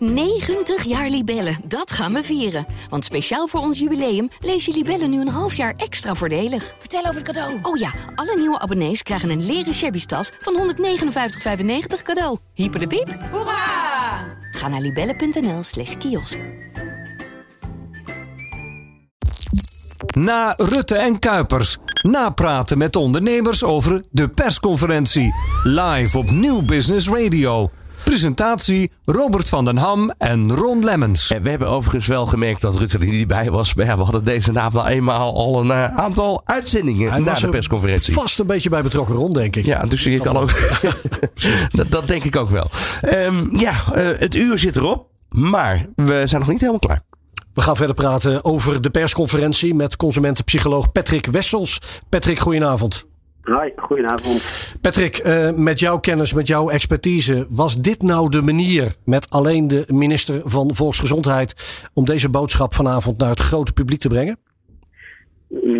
90 jaar Libellen, dat gaan we vieren. Want speciaal voor ons jubileum lees je Libellen nu een half jaar extra voordelig. Vertel over het cadeau. Oh ja, alle nieuwe abonnees krijgen een leren shabby tas van 159,95 cadeau. Hyper de piep. Hoera! Ga naar libellen.nl slash kiosk. Na Rutte en Kuipers. Napraten met ondernemers over de persconferentie. Live op Nieuw Business Radio. Presentatie Robert van den Ham en Ron Lemmens. En we hebben overigens wel gemerkt dat Rutte er niet bij was. Maar ja, we hadden deze avond al eenmaal al een eh, aantal uitzendingen Hij na was de er persconferentie. Vast een beetje bij betrokken rond, denk ik. Ja, dus je kan ook. dat, dat denk ik ook wel. Ehm, ja, eh, het uur zit erop. Maar we zijn nog niet helemaal klaar. We gaan verder praten over de persconferentie met consumentenpsycholoog Patrick Wessels. Patrick, goedenavond. Hoi, goedenavond. Patrick, eh, met jouw kennis, met jouw expertise, was dit nou de manier met alleen de minister van Volksgezondheid om deze boodschap vanavond naar het grote publiek te brengen?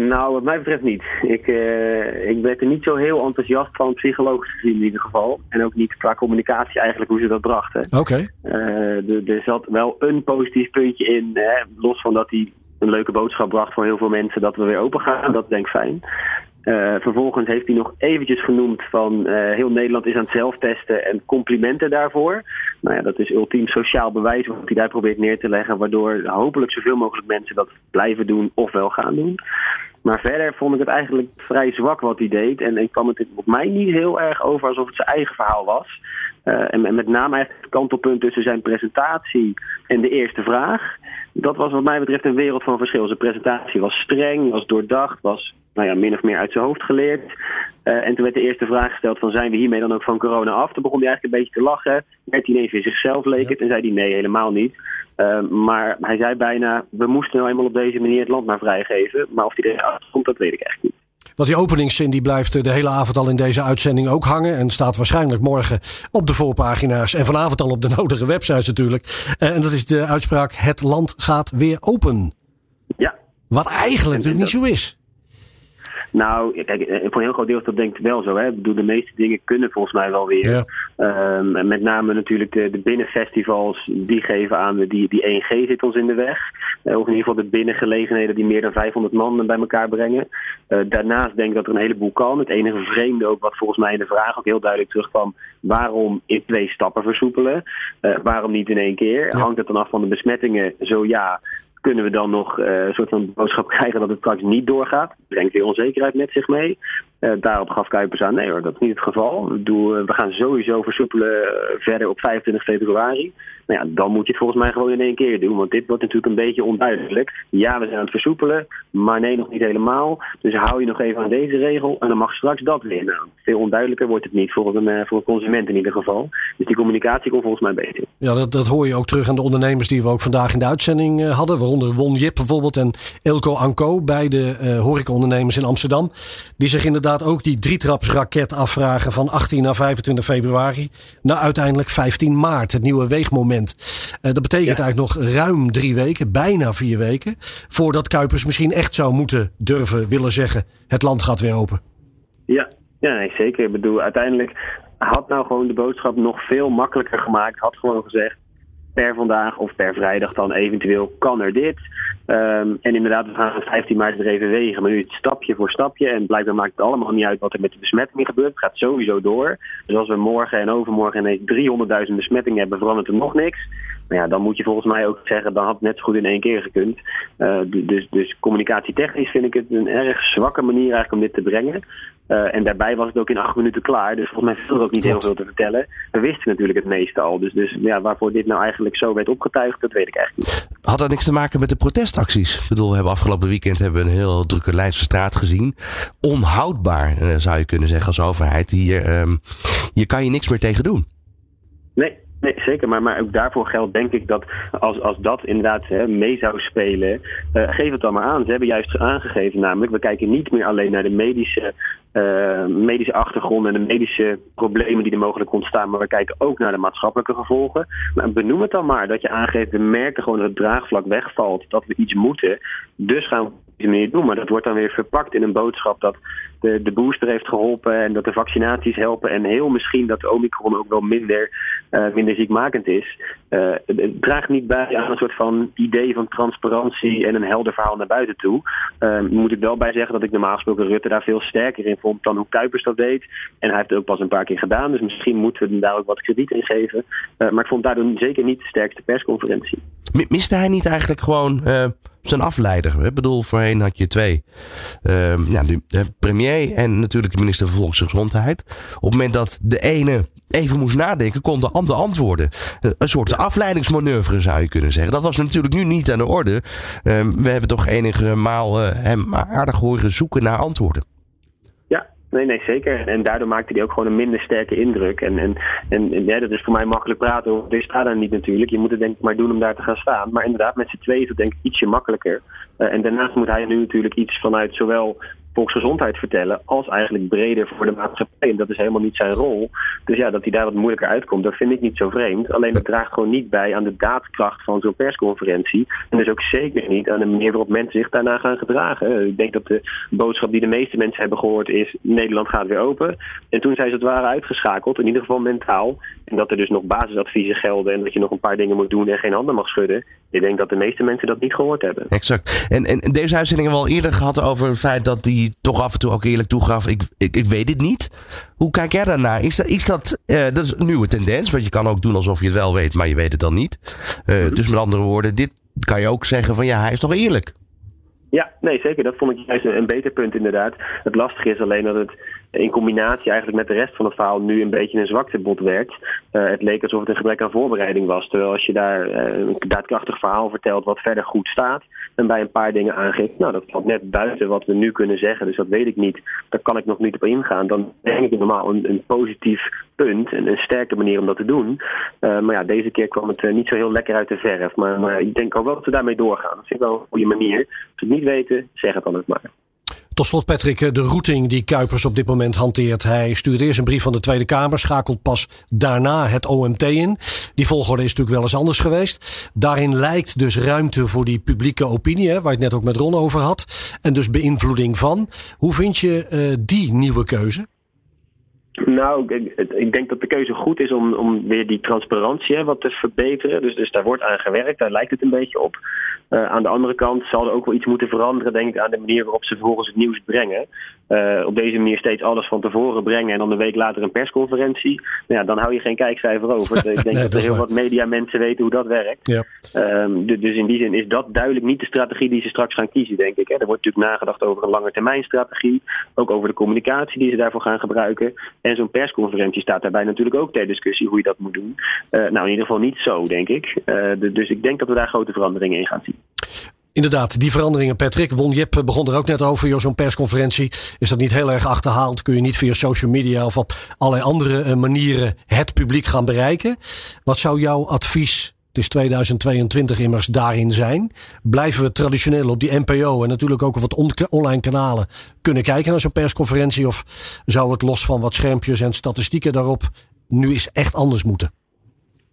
Nou, wat mij betreft niet. Ik, eh, ik ben er niet zo heel enthousiast van, psychologisch gezien in ieder geval. En ook niet qua communicatie eigenlijk hoe ze dat brachten. Oké. Eh, er, er zat wel een positief puntje in, hè, los van dat hij een leuke boodschap bracht voor heel veel mensen dat we weer open gaan. Dat denk ik fijn. Eh, vervolgens heeft hij nog eventjes genoemd van eh, heel Nederland is aan het zelftesten en complimenten daarvoor. Nou ja, dat is ultiem sociaal bewijs wat hij daar probeert neer te leggen, waardoor hopelijk zoveel mogelijk mensen dat blijven doen of wel gaan doen. Maar verder vond ik het eigenlijk vrij zwak wat hij deed. En ik kwam het op mij niet heel erg over alsof het zijn eigen verhaal was. Eh, en, met name het kantelpunt tussen zijn presentatie en de eerste vraag. Dat was wat mij betreft een wereld van verschil. Zijn presentatie was streng, was doordacht, was nou ja, min of meer uit zijn hoofd geleerd. Eh, en toen werd de eerste vraag gesteld van zijn we hiermee dan ook van corona af? Toen begon hij eigenlijk een beetje te lachen. Werd hij ineens weer zichzelf leek het en zei hij nee, helemaal niet. Uh, maar hij zei bijna, we moesten nou eenmaal op deze manier het land maar vrijgeven. Maar of hij eruit komt, dat weet ik echt niet. Want die openingszin die blijft de hele avond al in deze uitzending ook hangen. En staat waarschijnlijk morgen op de voorpagina's. En vanavond al op de nodige websites natuurlijk. Uh, en dat is de uitspraak: Het land gaat weer open. Ja. Wat eigenlijk natuurlijk niet zo is. Nou, kijk, voor een heel groot deel is dat denk ik wel zo. Hè. Ik bedoel, de meeste dingen kunnen volgens mij wel weer. Ja. Um, met name natuurlijk de, de binnenfestivals, die geven aan, die, die 1G zit ons in de weg. Uh, of in ieder geval de binnengelegenheden die meer dan 500 man bij elkaar brengen. Uh, daarnaast denk ik dat er een heleboel kan. Het enige vreemde ook, wat volgens mij in de vraag ook heel duidelijk terugkwam, waarom in twee stappen versoepelen? Uh, waarom niet in één keer? Ja. Hangt het dan af van de besmettingen? Zo ja kunnen we dan nog uh, een soort van boodschap krijgen dat het straks niet doorgaat. Brengt weer onzekerheid met zich mee. Uh, daarop gaf Kuipers aan, nee hoor, dat is niet het geval. Uh, we gaan sowieso versoepelen verder op 25 februari. Nou ja, dan moet je het volgens mij gewoon in één keer doen. Want dit wordt natuurlijk een beetje onduidelijk. Ja, we zijn aan het versoepelen, maar nee, nog niet helemaal. Dus hou je nog even aan deze regel en dan mag straks dat weer. Nou, veel onduidelijker wordt het niet voor een, voor consument in ieder geval. Dus die communicatie komt volgens mij beter. Ja, dat, dat hoor je ook terug aan de ondernemers die we ook vandaag in de uitzending hadden. Waaronder Won Jip bijvoorbeeld en Elko Anko, beide uh, horecaondernemers in Amsterdam. Die zich inderdaad ook die drietrapsraket afvragen van 18 naar 25 februari. Naar uiteindelijk 15 maart, het nieuwe weegmoment. Uh, dat betekent ja. eigenlijk nog ruim drie weken, bijna vier weken. Voordat Kuipers misschien echt zou moeten durven willen zeggen: het land gaat weer open. Ja, ja nee, zeker. Ik bedoel, uiteindelijk had nou gewoon de boodschap nog veel makkelijker gemaakt. Had gewoon gezegd per vandaag of per vrijdag dan eventueel kan er dit. Um, en inderdaad, we gaan 15 maart er even wegen. Maar nu stapje voor stapje. En blijkbaar maakt het allemaal niet uit wat er met de besmettingen gebeurt. Het gaat sowieso door. Dus als we morgen en overmorgen ineens 300.000 besmettingen hebben, verandert er nog niks. Ja, dan moet je volgens mij ook zeggen, dan had het net zo goed in één keer gekund. Uh, dus, dus communicatietechnisch vind ik het een erg zwakke manier eigenlijk om dit te brengen. Uh, en daarbij was het ook in acht minuten klaar. Dus volgens mij viel er ook niet heel veel te vertellen. We wisten natuurlijk het meeste al. Dus, dus ja, waarvoor dit nou eigenlijk zo werd opgetuigd, dat weet ik eigenlijk niet. Had dat niks te maken met de protestacties? Ik bedoel, we hebben afgelopen weekend hebben we een heel drukke Leidse straat gezien. Onhoudbaar, uh, zou je kunnen zeggen als overheid. Hier, um, hier kan je niks meer tegen doen. Nee, Nee, zeker. Maar, maar ook daarvoor geldt denk ik dat als, als dat inderdaad hè, mee zou spelen, uh, geef het dan maar aan. Ze hebben juist aangegeven namelijk, we kijken niet meer alleen naar de medische uh, medische achtergrond en de medische problemen die er mogelijk ontstaan. Maar we kijken ook naar de maatschappelijke gevolgen. Maar benoem het dan maar dat je aangeeft, we merken gewoon dat het draagvlak wegvalt, dat we iets moeten. Dus gaan we deze manier doen. Maar dat wordt dan weer verpakt in een boodschap dat de, de booster heeft geholpen en dat de vaccinaties helpen. En heel misschien dat Omicron ook wel minder, uh, minder ziekmakend is. Uh, het draagt niet bij aan een soort van idee van transparantie en een helder verhaal naar buiten toe. Uh, moet ik wel bij zeggen dat ik normaal gesproken Rutte daar veel sterker in vond dan hoe Kuipers dat deed. En hij heeft het ook pas een paar keer gedaan. Dus misschien moeten we hem daar ook wat krediet in geven. maar ik vond daardoor zeker niet de sterkste persconferentie. Miste hij niet eigenlijk gewoon zijn afleider. Ik bedoel, voorheen had je twee. Uh, ja, de premier en natuurlijk de minister van Volksgezondheid. Op het moment dat de ene even moest nadenken, kon de ander antwoorden. Een soort afleidingsmanoeuvre zou je kunnen zeggen. Dat was natuurlijk nu niet aan de orde. Uh, we hebben toch enige maal uh, hem aardig horen zoeken naar antwoorden. Nee, nee, zeker. En daardoor maakte hij ook gewoon een minder sterke indruk. En, en, en, ja, dat is voor mij makkelijk praten. Dit staat daar niet natuurlijk. Je moet het denk ik maar doen om daar te gaan staan. Maar inderdaad, met z'n tweeën is het denk ik ietsje makkelijker. Uh, en daarnaast moet hij nu natuurlijk iets vanuit zowel volksgezondheid vertellen, als eigenlijk breder voor de maatschappij. En dat is helemaal niet zijn rol. Dus ja, dat hij daar wat moeilijker uitkomt, dat vind ik niet zo vreemd. Alleen het draagt gewoon niet bij aan de daadkracht van zo'n persconferentie. En dus ook zeker niet aan de manier waarop mensen zich daarna gaan gedragen. Ik denk dat de boodschap die de meeste mensen hebben gehoord is: Nederland gaat weer open. En toen zijn ze het ware uitgeschakeld, in ieder geval mentaal. En dat er dus nog basisadviezen gelden en dat je nog een paar dingen moet doen en geen handen mag schudden. Ik denk dat de meeste mensen dat niet gehoord hebben. Exact. En, en deze uitzending hebben we al eerder gehad over het feit dat toch af en toe ook eerlijk toegaf. Ik, ik, ik weet het niet. Hoe kijk jij daarnaar? Is dat, is dat, uh, dat is een nieuwe tendens? Want je kan ook doen alsof je het wel weet, maar je weet het dan niet. Uh, dus met andere woorden, dit kan je ook zeggen van ja, hij is toch eerlijk. Ja, nee, zeker. Dat vond ik juist een beter punt inderdaad. Het lastige is alleen dat het in combinatie eigenlijk met de rest van het verhaal nu een beetje een zwaktebod werd. Uh, het leek alsof het een gebrek aan voorbereiding was. Terwijl als je daar uh, een daadkrachtig verhaal vertelt wat verder goed staat. En bij een paar dingen aangeeft, nou dat valt net buiten wat we nu kunnen zeggen. Dus dat weet ik niet. Daar kan ik nog niet op ingaan. Dan denk ik normaal een, een positief punt. En een sterke manier om dat te doen. Uh, maar ja, deze keer kwam het niet zo heel lekker uit de verf. Maar, maar ik denk ook wel dat we daarmee doorgaan. Dat vind ik wel een goede manier. Als we het niet weten, zeg het dan ook maar. Tot slot, Patrick, de routing die Kuipers op dit moment hanteert. Hij stuurt eerst een brief van de Tweede Kamer, schakelt pas daarna het OMT in. Die volgorde is natuurlijk wel eens anders geweest. Daarin lijkt dus ruimte voor die publieke opinie, waar het net ook met Ron over had. En dus beïnvloeding van. Hoe vind je uh, die nieuwe keuze? Nou, ik, ik, denk dat de keuze goed is om, om weer die transparantie hè, wat te verbeteren. Dus, dus daar wordt aan gewerkt, daar lijkt het een beetje op. Uh, aan de andere kant zal er ook wel iets moeten veranderen, denk ik, aan de manier waarop ze vervolgens het nieuws brengen. Uh, op deze manier steeds alles van tevoren brengen en dan een week later een persconferentie. Nou ja, dan hou je geen kijkcijfer over. ik denk nee, dat, er heel wat media mensen weten hoe dat werkt. Ja. Um, dus in die zin is dat duidelijk niet de strategie die ze straks gaan kiezen, denk ik. Hè. Er wordt natuurlijk nagedacht over een langetermijnstrategie. Ook over de communicatie die ze daarvoor gaan gebruiken. En zo'n persconferentie staat daarbij natuurlijk ook ter discussie hoe je dat moet doen. Uh, nou, in ieder geval niet zo, denk ik. Dus ik denk dat we daar grote veranderingen in gaan zien. Inderdaad, die veranderingen, Patrick. Won Jip begon er ook net over. Zo'n persconferentie is dat niet heel erg achterhaald. Kun je niet via social media of op allerlei andere manieren het publiek gaan bereiken. Wat zou jouw advies het is 2022 immers daarin zijn. Blijven we traditioneel op die NPO en natuurlijk ook op wat online kanalen kunnen kijken naar zo'n persconferentie? Of zou het los van wat schermpjes en statistieken daarop nu eens echt anders moeten?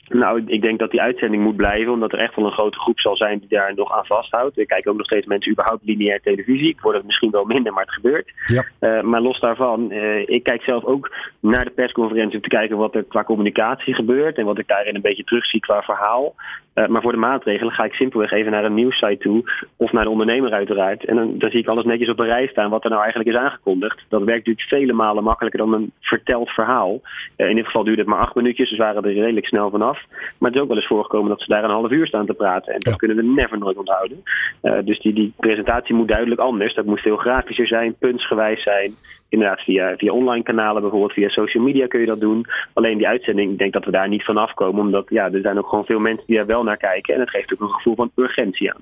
Nou, ik denk dat die uitzending moet blijven, omdat er echt wel een grote groep zal zijn die daar nog aan vasthoudt. Ik kijk ook nog steeds mensen überhaupt lineair televisie. Ik word het misschien wel minder, maar het gebeurt. Ja. Uh, maar los daarvan, uh, ik kijk zelf ook naar de persconferentie om te kijken wat er qua communicatie gebeurt en wat ik daarin een beetje terugzie qua verhaal. Uh, maar voor de maatregelen ga ik simpelweg even naar een nieuwssite toe of naar de ondernemer uiteraard. En dan, dan zie ik alles netjes op een rij staan wat er nou eigenlijk is aangekondigd. Dat werkt natuurlijk vele malen makkelijker dan een verteld verhaal. in dit geval duurde het maar acht minuutjes, dus waren er redelijk snel vanaf. Maar het is ook wel eens voorgekomen dat ze daar een half uur staan te praten. En dat ja. kunnen we never nooit onthouden. Uh, dus die, die presentatie moet duidelijk anders. Dat moet veel grafischer zijn, puntsgewijs zijn. Inderdaad, via, via online kanalen, bijvoorbeeld via social media kun je dat doen. Alleen die uitzending, ik denk dat we daar niet van afkomen. Omdat ja, er zijn ook gewoon veel mensen die daar wel naar kijken. En het geeft ook een gevoel van urgentie aan.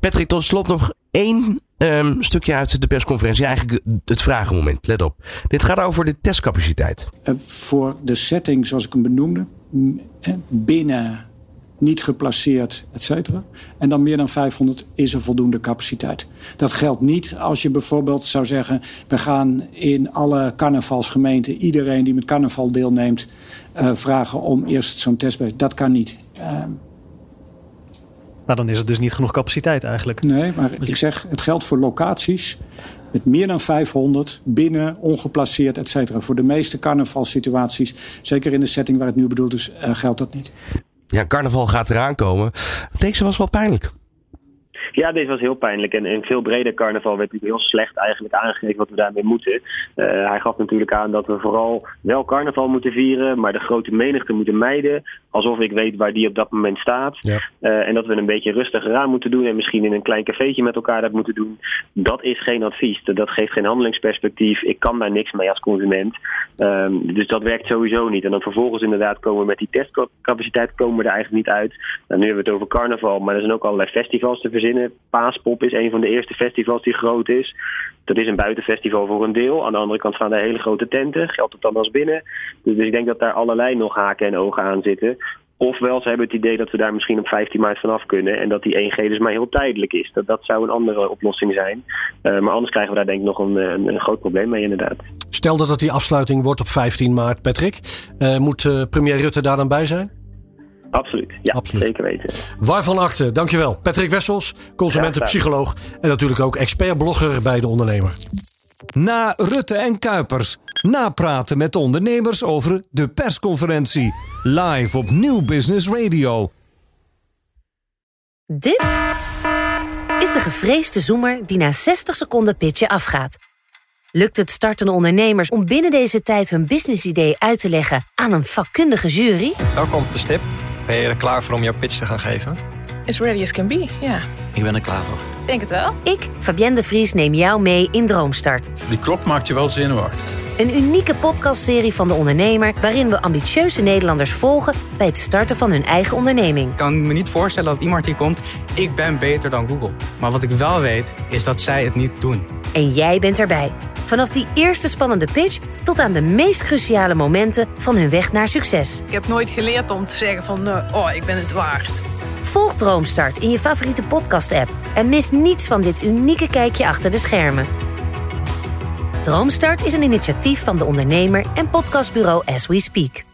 Patrick, tot slot nog één um, stukje uit de persconferentie. Eigenlijk het vragenmoment, let op. Dit gaat over de testcapaciteit. Uh, voor de setting zoals ik hem benoemde, binnen niet geplaceerd, et cetera. En dan meer dan 500 is er voldoende capaciteit. Dat geldt niet als je bijvoorbeeld zou zeggen... we gaan in alle carnavalsgemeenten... iedereen die met carnaval deelneemt... Uh, vragen om eerst zo'n testbed. Dat kan niet. Uh, maar dan is er dus niet genoeg capaciteit eigenlijk. Nee, maar ik zeg, het geldt voor locaties met meer dan 500 binnen, ongeplaceerd, et cetera. Voor de meeste carnavalsituaties, zeker in de setting waar het nu bedoeld is, uh, geldt dat niet. Ja, carnaval gaat eraan komen. Deze was wel pijnlijk. Ja, deze was heel pijnlijk. En in veel breder carnaval werd hij heel slecht eigenlijk aangegeven wat we daarmee moeten. Uh, hij gaf natuurlijk aan dat we vooral wel carnaval moeten vieren, maar de grote menigte moeten mijden. Alsof ik weet waar die op dat moment staat. Ja. Uh, en dat we een beetje rustiger aan moeten doen en misschien in een klein cafeetje met elkaar dat moeten doen. Dat is geen advies. Dat geeft geen handelingsperspectief. Ik kan daar niks mee als consument. Um, dus dat werkt sowieso niet. En dan vervolgens inderdaad komen we met die testcapaciteit komen we er eigenlijk niet uit. Nou, nu hebben we het over carnaval, maar er zijn ook allerlei festivals te verzinnen. Paaspop is een van de eerste festivals die groot is. Dat is een buitenfestival voor een deel. Aan de andere kant staan er hele grote tenten. Geldt het dan als binnen? Dus, dus ik denk dat daar allerlei nog haken en ogen aan zitten. Ofwel, ze hebben het idee dat we daar misschien op 15 maart vanaf kunnen. En dat die 1G dus maar heel tijdelijk is. Dat, dat zou een andere oplossing zijn. Uh, maar anders krijgen we daar denk ik nog een, een, een, groot probleem mee inderdaad. Stel dat het die afsluiting wordt op 15 maart, Patrick. Uh, moet premier Rutte daar dan bij zijn? Absoluut, ja, Absoluut. zeker weten. Waarvan achter, dankjewel. Patrick Wessels, consumentenpsycholoog en natuurlijk ook expert-blogger bij De Ondernemer. Na Rutte en Kuipers, napraten met de ondernemers over de persconferentie. Live op Nieuw Business Radio. Dit is de gevreesde zoemer die na 60 seconden pitchen afgaat. Lukt het startende ondernemers om binnen deze tijd hun businessidee uit te leggen aan een vakkundige jury? Welkom op de stip. Ben je er klaar voor om jouw pitch te gaan geven? As ready as can be, ja. Ik ben er klaar voor. Denk het wel. Ik, Fabienne de Vries, neem jou mee in Droomstart. Die klok maakt je wel zenuwachtig. Een unieke podcastserie van De Ondernemer... waarin we ambitieuze Nederlanders volgen... bij het starten van hun eigen onderneming. Ik kan me niet voorstellen dat iemand hier komt... ik ben beter dan Google. Maar wat ik wel weet, is dat zij het niet doen. En jij bent erbij. Vanaf die eerste spannende pitch tot aan de meest cruciale momenten van hun weg naar succes. Ik heb nooit geleerd om te zeggen van, uh, oh, ik ben het waard. Volg Droomstart in je favoriete podcast-app en mis niets van dit unieke kijkje achter de schermen. Droomstart is een initiatief van de ondernemer en podcastbureau As We Speak.